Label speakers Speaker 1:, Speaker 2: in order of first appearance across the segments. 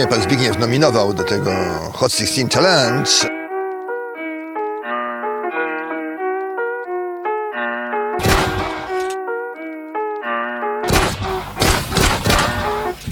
Speaker 1: mnie pan Zbigniew nominował do tego Hot 16 Challenge.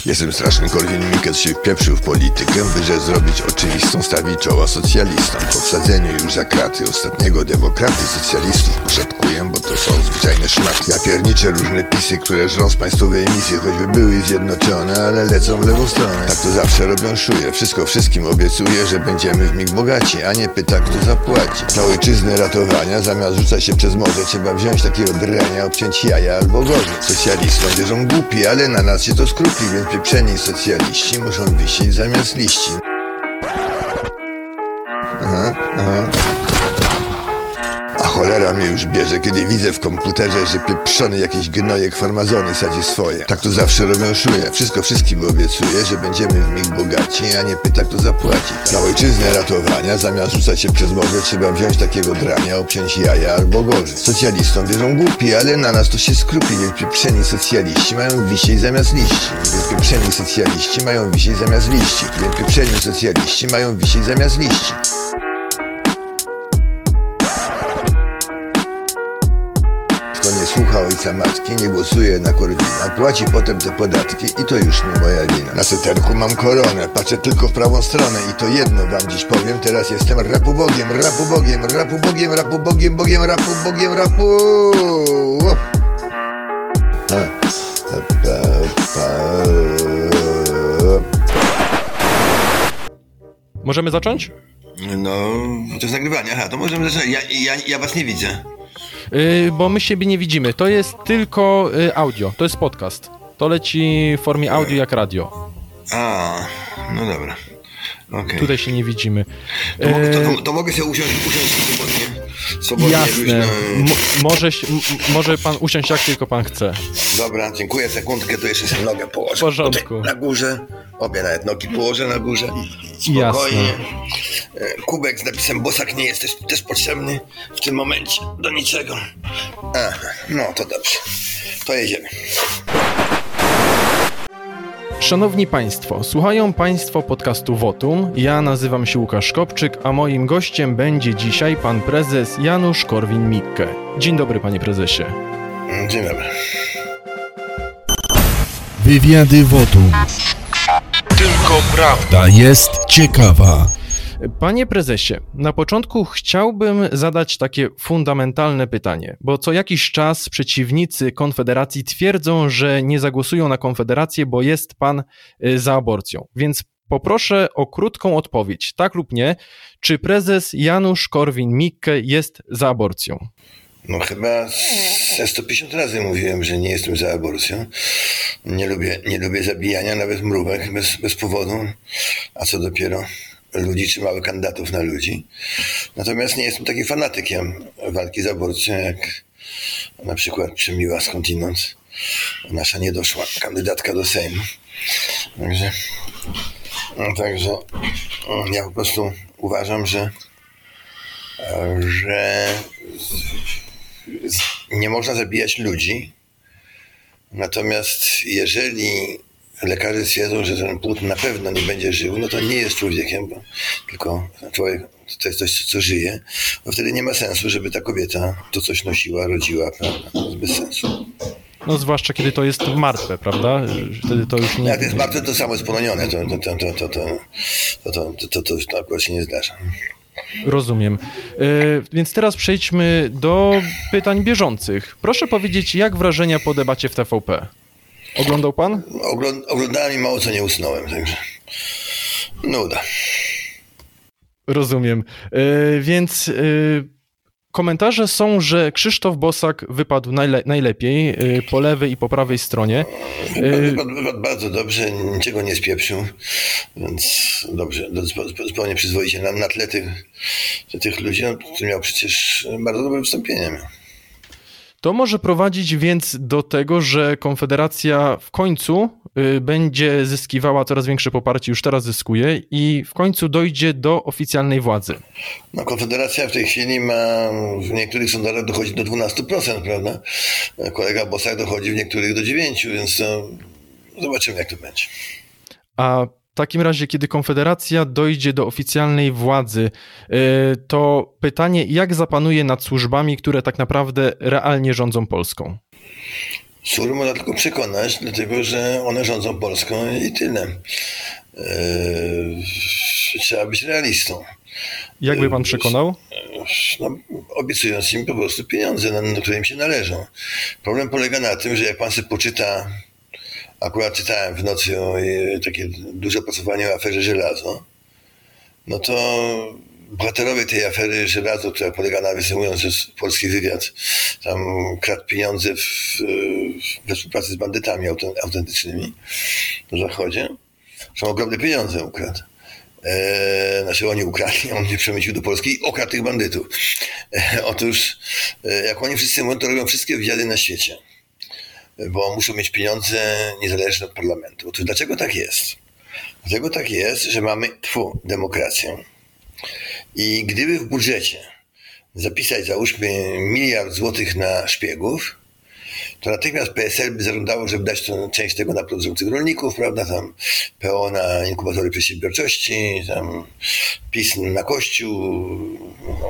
Speaker 1: Jestem straszny Korwin Mikke, się wpieprzył w politykę, by że zrobić oczywistą stawić czoła socjalistom. Po wsadzeniu już za kraty ostatniego demokraty socjalistów poszatkuję, bo to są zwyczajne szmaty. Ja pierniczę różne pisy, które żrą z państwowej emisji, choćby były zjednoczone, ale lecą w lewą stronę. Tak to zawsze robią szuje, wszystko wszystkim obiecuję, że będziemy w mig bogaci, a nie pyta kto zapłaci. Dla ojczyzny ratowania, zamiast rzucać się przez morze, trzeba wziąć takiego drenia, obciąć jaja albo gorzej. Socjalistom wierzą głupi, ale na nas się to skrupi, więc pieprzeni socjaliści muszą wisieć zamiast liści. Cholera mnie już bierze, kiedy widzę w komputerze, że pieprzony jakiś gnojek farmazony sadzi swoje. Tak to zawsze robią szuje. Wszystko wszystkim obiecuję, że będziemy w mig bogaci, a nie pyta kto zapłaci. Na ojczyznę ratowania, zamiast rzucać się przez morze, trzeba wziąć takiego drania, obciąć jaja albo gorzej. Socjalistom wierzą głupi, ale na nas to się skrupi, więc pieprzeni socjaliści mają wisieć zamiast liści. Więc pieprzeni socjaliści mają wisieć zamiast liści. Więc pieprzeni socjaliści mają wisieć zamiast liści. Słucha ojca matki, nie głosuje na Korwina, płaci potem te podatki i to już nie moja wina. Na seterku mam koronę, patrzę tylko w prawą stronę i to jedno wam dziś powiem, teraz jestem rapu bogiem, rapu bogiem, rapu bogiem, rapu bogiem, bogiem, rapu bogiem, rapu.
Speaker 2: Możemy zacząć?
Speaker 1: No, to jest nagrywanie, aha, to możemy zacząć. Ja, ja, ja was nie widzę.
Speaker 2: Yy, bo my siebie nie widzimy. To jest tylko y, audio, to jest podcast. To leci w formie audio jak radio.
Speaker 1: A, no dobra. Okej.
Speaker 2: Tutaj się nie widzimy.
Speaker 1: To, mo-
Speaker 2: Yy,
Speaker 1: to, to, to mogę sobie usiąść, usiąść swobodnie. Swobodnie
Speaker 2: Jasne.
Speaker 1: na...
Speaker 2: Może, może pan usiąść jak tylko pan chce.
Speaker 1: Dobra, dziękuję, sekundkę, to jeszcze sobie nogę położę.
Speaker 2: W porządku.
Speaker 1: Tutaj, na górze, obie nawet nogi położę na górze. Spokojnie. E, Kubek z napisem Bosak nie jest też, też potrzebny w tym momencie do niczego. Aha, no to dobrze. To jedziemy.
Speaker 2: Szanowni Państwo, słuchają Państwo podcastu Wotum. Ja nazywam się Łukasz Kopczyk, a moim gościem będzie dzisiaj pan prezes Janusz Korwin-Mikke. Dzień dobry, panie prezesie.
Speaker 1: Dzień dobry.
Speaker 3: Wywiady Wotum.
Speaker 4: Tylko prawda.
Speaker 3: Jest ciekawa.
Speaker 2: Panie prezesie, na początku chciałbym zadać takie fundamentalne pytanie, bo co jakiś czas przeciwnicy Konfederacji twierdzą, że nie zagłosują na Konfederację, bo jest pan y, za aborcją. Więc poproszę o krótką odpowiedź, tak lub nie, czy prezes Janusz Korwin-Mikke jest za aborcją?
Speaker 1: No chyba ze 150 razy mówiłem, że nie jestem za aborcją. Nie lubię, nie lubię zabijania nawet mrówek bez, bez powodu, a co dopiero ludzi czy małych kandydatów na ludzi. Natomiast nie jestem takim fanatykiem walki z aborcją, jak na przykład Przemiła skądinąd, nasza niedoszła kandydatka do Sejmu. Także, no, także ja po prostu uważam, że, że nie można zabijać ludzi. Natomiast jeżeli lekarze stwierdzą, że ten płód na pewno nie będzie żył, no to nie jest człowiekiem, tylko człowiek to jest coś, co żyje, bo wtedy nie ma sensu, żeby ta kobieta to coś nosiła, rodziła, prawda? To jest bez sensu.
Speaker 2: No zwłaszcza kiedy to jest martwe, prawda? Wtedy to już nie...
Speaker 1: Jak jest martwe, to samo jest polonione, to, to, to, to, to, to, to, to, to, to, to akurat się nie zdarza.
Speaker 2: Rozumiem. E, więc teraz przejdźmy do pytań bieżących. Proszę powiedzieć, jak wrażenia po debacie w TVP? Oglądał pan?
Speaker 1: Ogląd- Oglądałem i mało co nie usnąłem, także nuda.
Speaker 2: Rozumiem. E, więc e, komentarze są, że Krzysztof Bosak wypadł najle- najlepiej e, po lewej i po prawej stronie.
Speaker 1: Wypadł, wypadł bardzo dobrze, niczego nie spieprzył, więc dobrze, do- zupe- zupełnie przyzwoicie na, na tle tych, tych ludzi, no, który miał przecież bardzo dobre wystąpienie.
Speaker 2: To może prowadzić więc do tego, że Konfederacja w końcu y, będzie zyskiwała coraz większe poparcie, już teraz zyskuje i w końcu dojdzie do oficjalnej władzy.
Speaker 1: No, Konfederacja w tej chwili ma, w niektórych sondażach dochodzi do 12%, prawda? Kolega Bosak dochodzi w niektórych do 9%, więc zobaczymy jak to będzie.
Speaker 2: A takim razie, kiedy Konfederacja dojdzie do oficjalnej władzy, y, to pytanie, jak zapanuje nad służbami, które tak naprawdę realnie rządzą Polską?
Speaker 1: Służby można tylko przekonać, dlatego że one rządzą Polską i tyle. Eee, trzeba być realistą.
Speaker 2: Jak by pan przekonał?
Speaker 1: No, obiecując im po prostu pieniądze, na, które im się należą. Problem polega na tym, że jak pan sobie poczyta, akurat czytałem w nocy o e, takie duże opracowanie o aferze żelazo, no to bohaterowie tej afery żelazo, która polega na wysyłując polski wywiad, tam kradł pieniądze w, we współpracy z bandytami autentycznymi na zachodzie, są ogromne pieniądze ukradł. E, znaczy oni ukradli, on nie przemycił do Polski i okradł tych bandytów. E, otóż, e, jak oni wszyscy mówią, to robią wszystkie wywiady na świecie, bo muszą mieć pieniądze niezależne od parlamentu. Otóż dlaczego tak jest? Dlatego tak jest, że mamy tfu, demokrację. I gdyby w budżecie zapisać, załóżmy, miliard złotych na szpiegów, to natychmiast PSL by zażądało, żeby dać to, część tego na produkujących rolników, prawda, tam PO na inkubatory przedsiębiorczości, tam PiS na Kościół,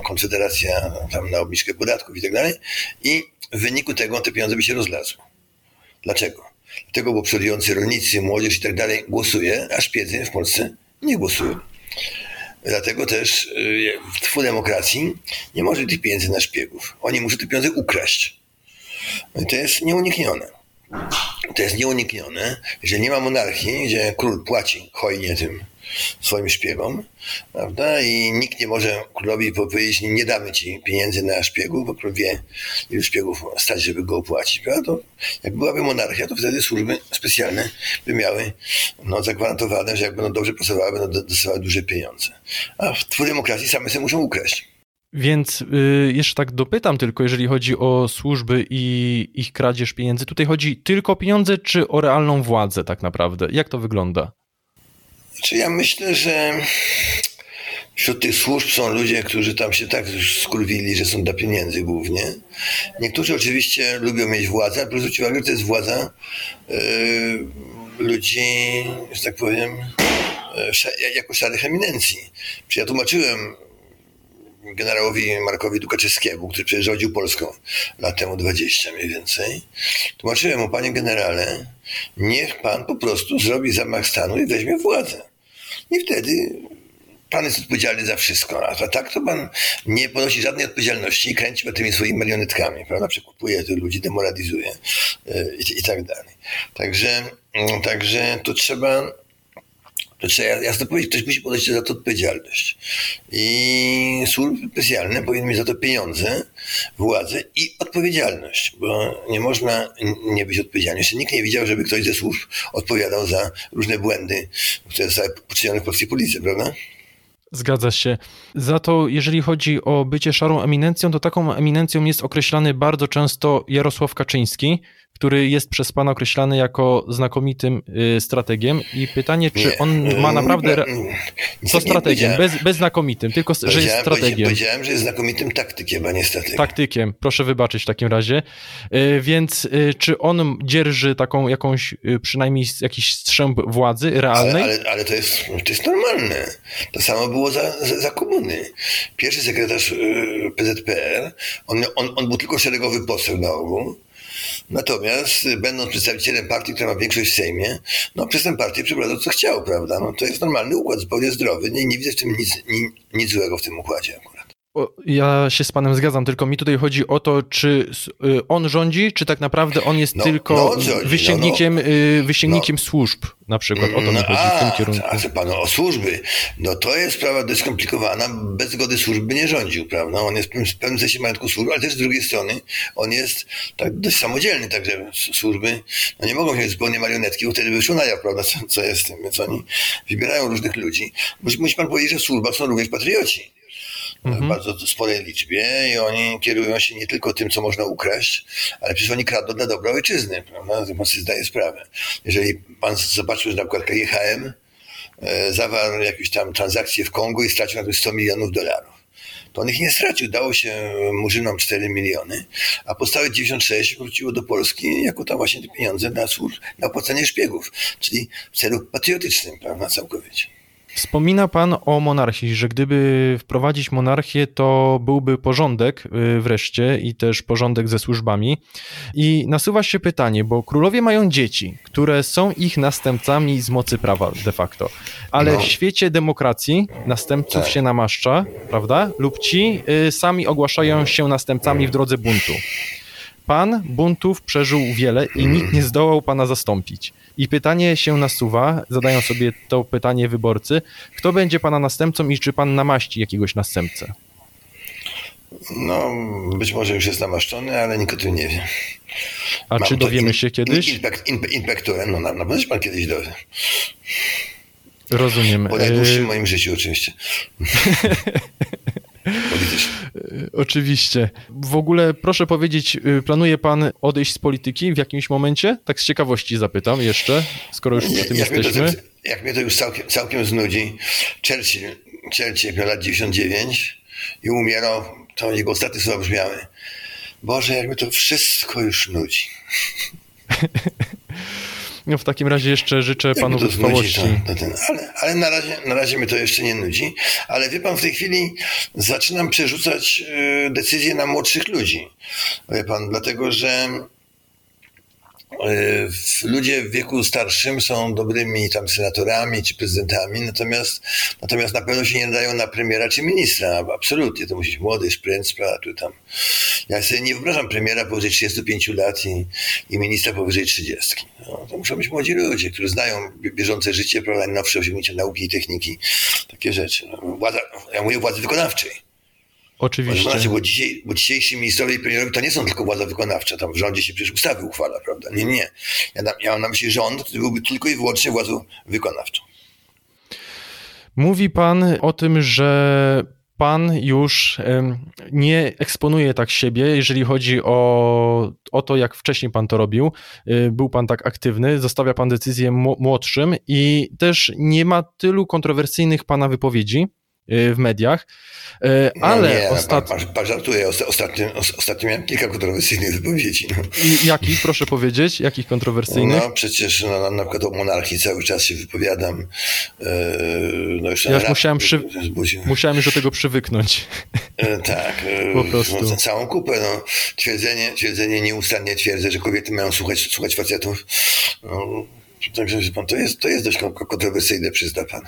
Speaker 1: Konfederacja tam na obniżkę podatków i tak dalej. I w wyniku tego te pieniądze by się rozlazły. Dlaczego? Dlatego, bo przodujący rolnicy, młodzież i tak dalej głosuje, a szpiedzy w Polsce nie głosują. Dlatego też y, w demokracji nie może tych pieniędzy na szpiegów. Oni muszą te pieniądze ukraść. To jest nieuniknione. To jest nieuniknione, że nie ma monarchii, gdzie król płaci hojnie tym swoim szpiegom, prawda? I nikt nie może królowi powiedzieć, nie damy ci pieniędzy na szpiegów, bo król wie, ilu szpiegów stać, żeby go opłacić, prawda? To jak byłaby monarchia, to wtedy służby specjalne by miały no, zagwarantowane, że jak będą dobrze pracowały, będą dostawały duże pieniądze. A w demokracji same sobie muszą ukraść.
Speaker 2: Więc y, jeszcze tak dopytam tylko, jeżeli chodzi o służby i ich kradzież pieniędzy. Tutaj chodzi tylko o pieniądze, czy o realną władzę tak naprawdę? Jak to wygląda?
Speaker 1: Znaczy ja myślę, że wśród tych służb są ludzie, którzy tam się tak skurwili, że są dla pieniędzy głównie. Niektórzy oczywiście lubią mieć władzę, ale zwróćcie uwagę, że to jest władza yy, ludzi, że tak powiem, yy, jako szarych eminencji. Czy ja tłumaczyłem generałowi Markowi Dukaczewskiemu, który przecież rządził Polską lat temu 20 mniej więcej. Tłumaczyłem mu, panie generale, niech pan po prostu zrobi zamach stanu i weźmie władzę. I wtedy pan jest odpowiedzialny za wszystko, a tak to pan nie ponosi żadnej odpowiedzialności i kręci tymi swoimi marionetkami, prawda? Przekupuje tych ludzi, demoralizuje yy, i, i tak dalej. Także, yy, także to trzeba to trzeba jasno powiedzieć, ktoś musi podejść za to odpowiedzialność. I służby specjalne powinny mieć za to pieniądze, władzę i odpowiedzialność, bo nie można nie być odpowiedzialnym. Jeszcze nikt nie widział, żeby ktoś ze służb odpowiadał za różne błędy, które zostały poczynione w polskiej policji, prawda?
Speaker 2: Zgadza się. Za to, jeżeli chodzi o bycie szarą eminencją, to taką eminencją jest określany bardzo często Jarosław Kaczyński, który jest przez pana określany jako znakomitym y, strategiem. I pytanie, czy nie, on ma naprawdę. Nie, co strategiem? Bez, bez znakomitym, tylko że jest strategiem.
Speaker 1: Powiedziałem, że jest znakomitym taktykiem, a nie strategiem.
Speaker 2: Taktykiem, proszę wybaczyć w takim razie. Y, więc y, czy on dzierży taką jakąś, przynajmniej jakiś strzęp władzy realnej?
Speaker 1: Ale, ale, ale to, jest, to jest normalne. To samo było za, za, za komuny. Pierwszy sekretarz PZPR, on, on, on był tylko szeregowy poseł na ogół Natomiast y, będąc przedstawicielem partii, która ma większość w Sejmie, no przez tę partię przeprowadzał co chciał, prawda? No to jest normalny układ, zupełnie zdrowy. Nie, nie widzę w tym nic, nic, złego w tym układzie akurat.
Speaker 2: Ja się z panem zgadzam, tylko mi tutaj chodzi o to, czy y, on rządzi, czy tak naprawdę on jest no, tylko no rządzi, wyścignikiem, no, no. wyścignikiem no. służb, na przykład. O to mi no, chodzi a, w tym kierunku.
Speaker 1: A, panu, o służby. No to jest sprawa dość skomplikowana. Bez zgody służb by nie rządził, prawda? On jest w pewnym sensie majątku służb, ale też z drugiej strony on jest tak dość samodzielny, także służby no nie mogą mieć zupełnie marionetki, bo wtedy wyszło na jaw, prawda, co, co jest tym. Więc oni wybierają różnych ludzi. Musi, musi pan powiedzieć, że w służbach są również patrioci mhm. bardzo sporej liczbie i oni kierują się nie tylko tym, co można ukraść, ale przecież oni kradną dla dobra ojczyzny, prawda? Pan sobie zdaje sprawę. Jeżeli pan zobaczył, że na przykład KGHM e, zawarł jakieś tam transakcje w Kongu i stracił na tym 100 milionów dolarów to on ich nie stracił. Dało się Murzynom 4 miliony, a pozostałe 96 wróciło do Polski jako tam właśnie te pieniądze na, służ- na opłacanie szpiegów, czyli w celu patriotycznym, prawda, całkowicie.
Speaker 2: Wspomina pan o monarchii, że gdyby wprowadzić monarchię, to byłby porządek y, wreszcie i też porządek ze służbami. I nasuwa się pytanie, bo królowie mają dzieci, które są ich następcami z mocy prawa de facto. Ale
Speaker 1: No.
Speaker 2: w świecie demokracji następców
Speaker 1: Tak.
Speaker 2: się namaszcza, prawda? Lub ci y, sami ogłaszają się następcami w drodze buntu. Pan buntów przeżył wiele i nikt nie zdołał pana zastąpić. I pytanie się nasuwa, zadają sobie to pytanie wyborcy, kto będzie pana następcą i czy pan namaści jakiegoś następcę?
Speaker 1: No, być może już jest namaszczony, ale nikt o tym nie wie.
Speaker 2: A
Speaker 1: Mam
Speaker 2: czy dowiemy
Speaker 1: in-
Speaker 2: się kiedyś?
Speaker 1: Inpek, inpe, inpektorem, no na, na pewno się pan kiedyś dowie.
Speaker 2: Rozumiem.
Speaker 1: Po najdłuższym
Speaker 2: E,
Speaker 1: moim życiu oczywiście. Politycznie.
Speaker 2: oczywiście. W ogóle proszę powiedzieć, y, planuje pan odejść z polityki w jakimś momencie? Tak z ciekawości zapytam jeszcze, skoro już przy tym
Speaker 1: jak, mnie to,
Speaker 2: jesteśmy.
Speaker 1: jak mnie to już całkiem, całkiem znudzi, Churchill, Churchill miał lat 99 i umierał, to jego ostatnie słowa brzmiały Boże, jak mnie to wszystko już nudzi.
Speaker 2: No w takim razie jeszcze życzę
Speaker 1: Jak
Speaker 2: panu wytrwałości.
Speaker 1: ale, ale na, razie, na razie mnie to jeszcze nie nudzi. Ale wie pan, w tej chwili zaczynam przerzucać y, decyzje na młodszych ludzi. Wie pan, dlatego że ludzie w wieku starszym są dobrymi tam senatorami czy prezydentami, natomiast, natomiast na pewno się nie dają na premiera czy ministra. Absolutnie. To musi być młody prawda, tu tam. Ja sobie nie wyobrażam premiera powyżej 35 lat i, i ministra powyżej 30. No, to muszą być młodzi ludzie, którzy znają bie- bieżące życie, prawda, najnowsze osiągnięcia nauki i techniki, takie rzeczy. No, władza, ja mówię władzy wykonawczej.
Speaker 2: Oczywiście.
Speaker 1: Znaczy, bo, dzisiaj, bo dzisiejsi ministrowie i premierowie to nie są tylko władza wykonawcza. Tam w rządzie się przecież ustawy uchwala, prawda? Nie, nie. Ja, ja mam na myśli rząd, który byłby tylko i wyłącznie władzą wykonawczą.
Speaker 2: Mówi pan o tym, że pan już nie eksponuje tak siebie, jeżeli chodzi o, o to, jak wcześniej pan to robił. Y, Był pan tak aktywny, zostawia pan decyzję mło- młodszym i też nie ma tylu kontrowersyjnych pana wypowiedzi w mediach, Y,
Speaker 1: No
Speaker 2: ale
Speaker 1: nie,
Speaker 2: ostatnio...
Speaker 1: pan, pan, pan żartuje. Osta- Ostatnio, os- ostatnio miałem kilka kontrowersyjnych wypowiedzi. No.
Speaker 2: I Jakich, proszę powiedzieć, jakich kontrowersyjnych?
Speaker 1: No przecież no, na, przykład o monarchii cały czas się wypowiadam. Eee, no jeszcze
Speaker 2: Ja już musiałem przy-. Musiałem już do tego przywyknąć.
Speaker 1: Tak.
Speaker 2: Po prostu.
Speaker 1: No, całą kupę. No. Twierdzenie, twierdzenie nieustannie twierdzę, że kobiety mają słuchać, słuchać facetów. No, także pan, to jest, to jest dość kon- kontrowersyjne, przyzna pan.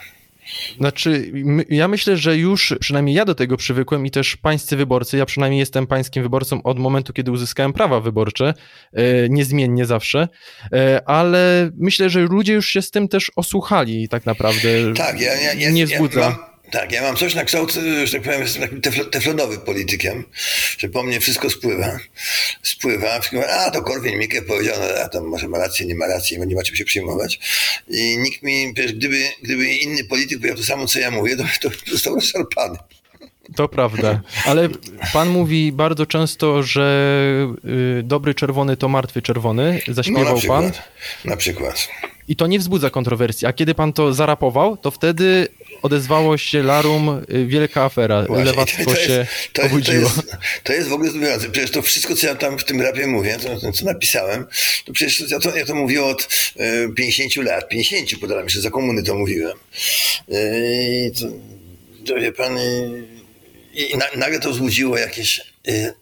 Speaker 2: Znaczy, ja myślę, że już przynajmniej ja do tego przywykłem i też pańscy wyborcy, ja przynajmniej jestem pańskim wyborcą od momentu, kiedy uzyskałem prawa wyborcze, e, niezmiennie zawsze, e, ale myślę, że ludzie już się z tym też osłuchali tak naprawdę.
Speaker 1: Tak, ja, ja, ja,
Speaker 2: nie
Speaker 1: ja
Speaker 2: wzbudza.
Speaker 1: Tak, ja mam coś na kształt, że tak powiem, jestem takim teflo- teflonowym politykiem, że po mnie wszystko spływa. Spływa, a to Korwin Mikke powiedział, no, a tam może ma rację, nie ma racji, nie ma czym się przejmować. I nikt mi, gdyby, gdyby inny polityk powiedział to samo, co ja mówię, to, to został rozszarpany.
Speaker 2: To prawda, ale pan mówi bardzo często, że y, dobry czerwony to martwy czerwony,
Speaker 1: No,
Speaker 2: zaśpiewał
Speaker 1: na
Speaker 2: pan
Speaker 1: przykład. Na przykład.
Speaker 2: i to nie wzbudza kontrowersji, a kiedy pan to zarapował, to wtedy odezwało się larum, y, wielka afera,
Speaker 1: Właśnie.
Speaker 2: lewactwo
Speaker 1: To jest-
Speaker 2: się
Speaker 1: to jest, to,
Speaker 2: obudziło.
Speaker 1: jest, to jest w ogóle zdumiewające. Przecież to wszystko, co ja tam w tym rapie mówię, to, to co napisałem, to przecież ja to, ja to mówię od e, 50 lat. 50 podałem jeszcze za komuny to mówiłem. I to, to wie pan, i, i na, nagle to wzbudziło jakieś,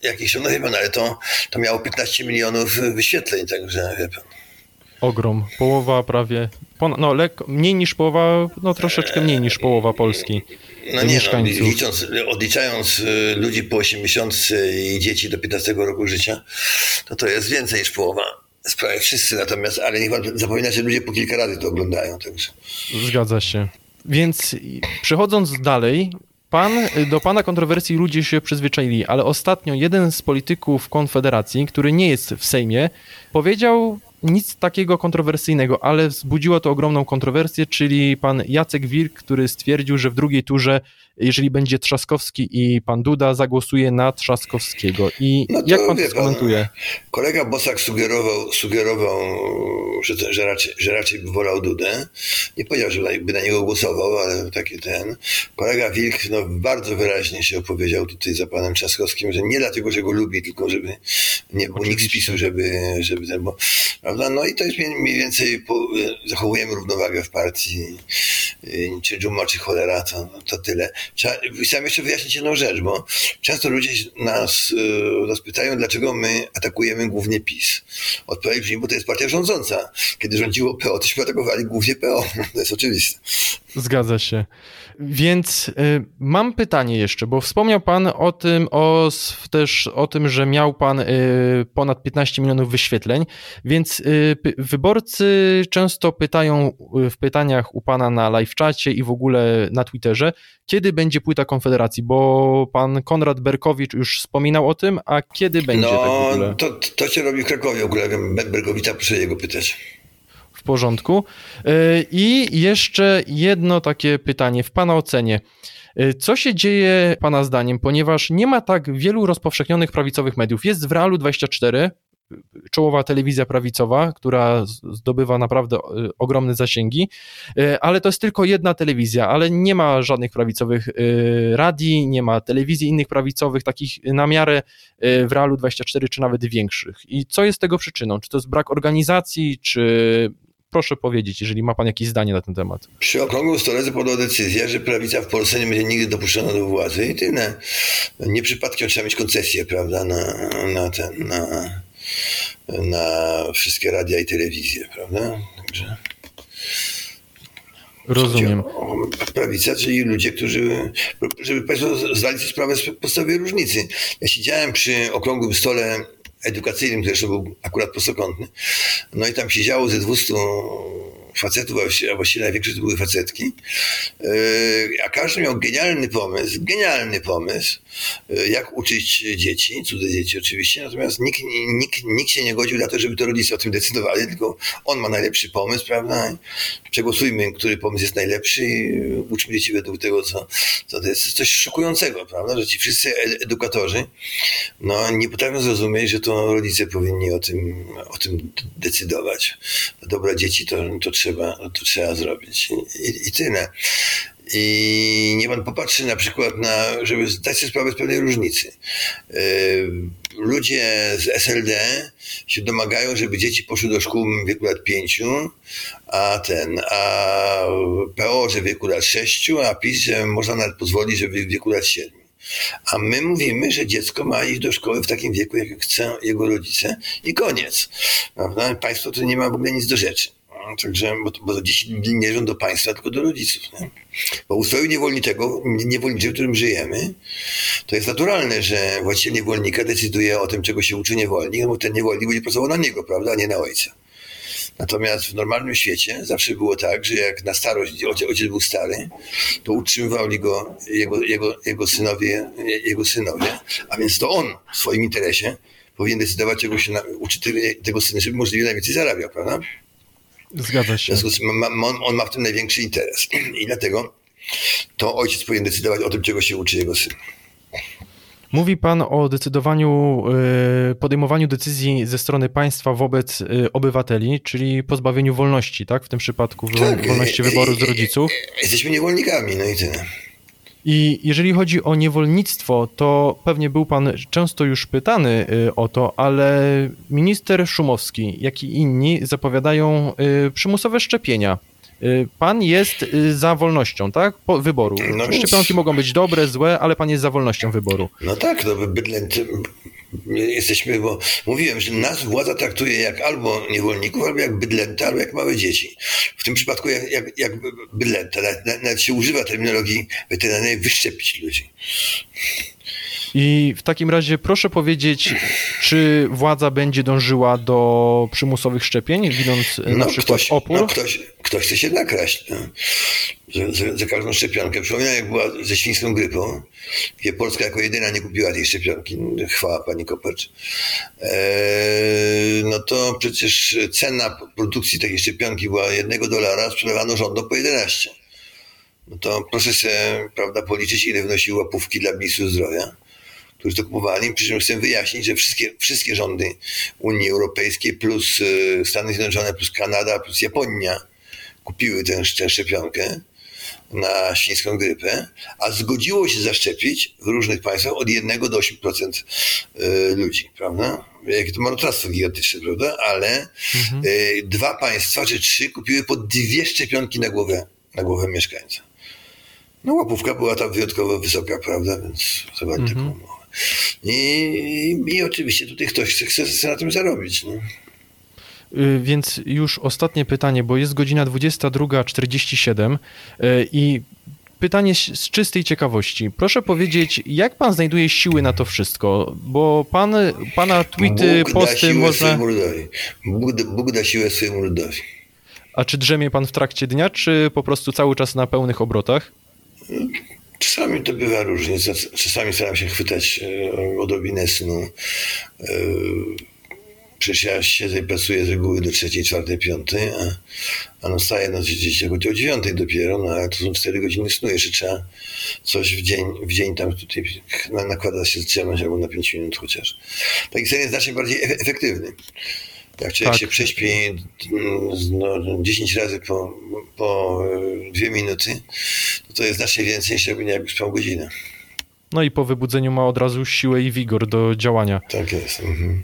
Speaker 1: jakieś, no wie pan, ale to, to miało 15 milionów wyświetleń, także wie pan.
Speaker 2: Ogrom. Połowa prawie. Pon- no, lekko, mniej niż połowa, no troszeczkę mniej niż połowa Polski.
Speaker 1: No nie, no,
Speaker 2: mieszkańców.
Speaker 1: licząc, odliczając y, ludzi po 80 i dzieci do 15 roku życia, to to jest więcej niż połowa. Prawie wszyscy natomiast, ale niech pan zapomina, że ludzie po kilka razy to oglądają. Także.
Speaker 2: Zgadza się. Więc przechodząc dalej, pan, do pana kontrowersji ludzie się przyzwyczaili, ale ostatnio jeden z polityków Konfederacji, który nie jest w Sejmie, powiedział nic takiego kontrowersyjnego, ale wzbudziło to ogromną kontrowersję, czyli pan Jacek Wilk, który stwierdził, że w drugiej turze, jeżeli będzie Trzaskowski i pan Duda, zagłosuje na Trzaskowskiego. I
Speaker 1: No
Speaker 2: jak pan to skomentuje?
Speaker 1: Kolega Bosak sugerował, sugerował że, to- że, raczej, że raczej by wolał Dudę. Nie powiedział, że by na niego głosował, ale taki ten. Kolega Wilk no, bardzo wyraźnie się opowiedział tutaj za panem Trzaskowskim, że nie dlatego, że go lubi, tylko żeby nie był nikt z PiSu, żeby, żeby ten, bo, prawda? No i to jest mniej, więcej, zachowujemy równowagę w partii, y, czy dżuma, czy cholera, to, to tyle. Trzeba, chciałem jeszcze wyjaśnić jedną rzecz, bo często ludzie nas, y, nas pytają, dlaczego my atakujemy głównie PiS. Odpowiedź brzmi, bo to jest partia rządząca. Kiedy rządziło PO, tośmy atakowali głównie PO. To jest oczywiste.
Speaker 2: Zgadza się. Więc y, mam pytanie jeszcze, bo wspomniał pan o tym, o, też o tym, że miał pan y, ponad 15 milionów wyświetleń, więc y, wyborcy często pytają y, w pytaniach u pana na live czacie i w ogóle na Twitterze, kiedy będzie płyta Konfederacji, bo pan Konrad Berkowicz już wspominał o tym, a kiedy będzie tak w
Speaker 1: No,
Speaker 2: ogóle?
Speaker 1: to, to się robi w Krakowie, u kolegi Bergowicza, proszę jego pytać.
Speaker 2: W porządku. Y, I jeszcze jedno takie pytanie w Pana ocenie. Y, Co się dzieje Pana zdaniem, ponieważ nie ma tak wielu rozpowszechnionych prawicowych mediów? Jest w Realu 24, y, czołowa telewizja prawicowa, która zdobywa naprawdę y, ogromne zasięgi, ale to jest tylko jedna telewizja, ale nie ma żadnych prawicowych radii, nie ma telewizji innych prawicowych, takich na miarę w Realu 24, czy nawet większych. I co jest tego przyczyną? Czy to jest brak organizacji, czy proszę powiedzieć, jeżeli ma pan jakieś zdanie na ten temat.
Speaker 1: Przy okrągłym stole zapadła decyzja, że prawica w Polsce nie będzie nigdy dopuszczona do władzy i tyle. Nie przypadkiem trzeba mieć koncesję, prawda, na, na ten, na, na wszystkie radia i telewizje, prawda? Także
Speaker 2: Rozumiem.
Speaker 1: Prawica, czyli ludzie, którzy, żeby Państwo zdali sobie sprawę z podstawowej różnicy. Ja siedziałem przy okrągłym stole edukacyjnym, który jeszcze był akurat prostokątny, no i tam siedziało ze 200 facetów, a właściwie- największe to były facetki, Yy, a każdy miał genialny pomysł, genialny pomysł, yy, jak uczyć dzieci, cudze dzieci oczywiście, natomiast nikt, nikt, nikt się nie godził na to, żeby to rodzice o tym decydowali, tylko on ma najlepszy pomysł, prawda? Przegłosujmy, który pomysł jest najlepszy i uczmy dzieci według tego, co, co to jest coś szokującego, prawda? Że ci wszyscy ed- edukatorzy no, nie potrafią zrozumieć, że to rodzice powinni o tym, o tym decydować. Dobra dzieci to, to, trzeba, to trzeba zrobić. I, i, tyle. I nie pan popatrzy na przykład na, żeby zdać sobie sprawę z pewnej różnicy. Yy, Ludzie z SLD się domagają, żeby dzieci poszły do szkół w wieku lat pięciu, a ten, a PO, że w wieku lat sześciu, a PiS, że można nawet pozwolić, żeby w wieku lat siedmiu. A my mówimy, że dziecko ma iść do szkoły w takim wieku, jak chcą jego rodzice i koniec. Prawda? Państwo to nie ma w ogóle nic do rzeczy. Także, bo, bo dzieci nie należą do państwa, tylko do rodziców. Nie? Bo ustroju niewolniczego, niewolniczego, w którym żyjemy, to jest naturalne, że właściciel niewolnika decyduje o tym, czego się uczy niewolnik, no bo ten niewolnik będzie pracował na niego, prawda, a nie na ojca. Natomiast w normalnym świecie zawsze było tak, że jak na starość ojciec, ojciec był stary, to utrzymywali go jego, jego, jego, synowie, jego synowie, a więc to on w swoim interesie powinien decydować, czego się na, uczy tego syna, żeby możliwie najwięcej zarabiał, prawda?
Speaker 2: Zgadza
Speaker 1: W
Speaker 2: się.
Speaker 1: związku z tym on, ma w tym największy interes. I dlatego to ojciec powinien decydować o tym, czego się uczy jego syn.
Speaker 2: Mówi pan o decydowaniu, y, podejmowaniu decyzji ze strony państwa wobec y, obywateli, czyli pozbawieniu wolności, tak? W tym przypadku
Speaker 1: Tak,
Speaker 2: wolności
Speaker 1: e,
Speaker 2: wyboru
Speaker 1: e,
Speaker 2: z rodziców.
Speaker 1: Jesteśmy niewolnikami, no i tyle.
Speaker 2: I jeżeli chodzi o niewolnictwo, to pewnie był pan często już pytany y, o to, ale minister Szumowski, jak i inni zapowiadają y, przymusowe szczepienia. Y, Pan jest y, za wolnością, tak? Po wyboru.
Speaker 1: No
Speaker 2: Szczepionki mogą być dobre, złe, ale pan jest za wolnością wyboru.
Speaker 1: No tak, no bydlęt, jesteśmy, bo mówiłem, że nas władza traktuje jak albo niewolników, albo jak bydlęta, albo jak małe dzieci. W tym przypadku jak, jak, jak bydlęta. Nawet, nawet się używa terminologii weterynaryjnej wyszczepić ludzi.
Speaker 2: I w takim razie proszę powiedzieć, czy władza będzie dążyła do przymusowych szczepień, widząc e, na przykład
Speaker 1: ktoś,
Speaker 2: opór?
Speaker 1: No, ktoś, ktoś chce się nakraść. No. Że każdą szczepionkę. Przypominam, jak była ze świńską grypą, gdzie Polska jako jedyna nie kupiła tej szczepionki. Chwała pani Kopacz. Eee, no to przecież cena produkcji takiej szczepionki była jednego dolara, sprzedawano rządom po 11. No to proszę sobie, prawda, policzyć, ile wynosiły łapówki dla ministrów zdrowia którzy to kupowali. Przy czym chcę wyjaśnić, że wszystkie, wszystkie rządy Unii Europejskiej plus y, Stany Zjednoczone, plus Kanada, plus Japonia kupiły tę, tę szczepionkę na świńską grypę, a zgodziło się zaszczepić w różnych państwach od 1 do 8% y, ludzi, prawda? Jakie to marnotrawstwo gigantyczne, prawda? Ale y, dwa państwa czy trzy kupiły po dwie szczepionki na głowę, na głowę mieszkańca. No łapówka była tam wyjątkowo wysoka, prawda? Więc zobaczcie taką umowę. I, i, oczywiście tutaj ktoś chce, chce, na tym zarobić. No.
Speaker 2: Y, Więc już ostatnie pytanie, bo jest godzina 22.47 y, i pytanie z czystej ciekawości. Proszę powiedzieć, jak pan znajduje siły na to wszystko? Bo pan, pana tweety,
Speaker 1: Bóg
Speaker 2: posty można...
Speaker 1: Bóg, da- Bóg da siłę swojemu ludowi.
Speaker 2: A czy drzemie pan w trakcie dnia, czy po prostu cały czas na pełnych obrotach?
Speaker 1: Czasami to bywa różnie. Czas- Czasami staram się chwytać e, odrobinę snu. E, Przecież ja siedzę i pracuję z reguły do trzeciej, czwartej, piątej, a, a no staję no, gdzieś jako o dziewiątej dopiero, no ale to są cztery godziny snu. Jeszcze trzeba coś w dzień, w dzień tam tutaj na- nakłada się trzymać albo na pięć minut chociaż. Taki sen jest znacznie bardziej efe- efektywny. Jak człowiek
Speaker 2: Tak.
Speaker 1: się prześpi no, 10 razy po, po e, dwie minuty, to to jest znacznie więcej niż jakby, jakby spał godzinę.
Speaker 2: No i po wybudzeniu ma od razu siłę i wigor do działania.
Speaker 1: Tak jest. Mhm.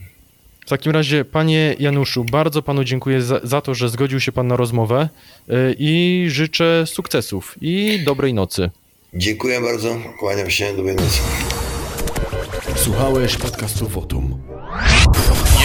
Speaker 2: W takim razie, panie Januszu, bardzo panu dziękuję za, za to, że zgodził się pan na rozmowę y, i życzę sukcesów i dobrej nocy.
Speaker 1: Dziękuję bardzo. Kłaniam się. Dobrej nocy.
Speaker 3: Słuchałeś podcastu Wotum.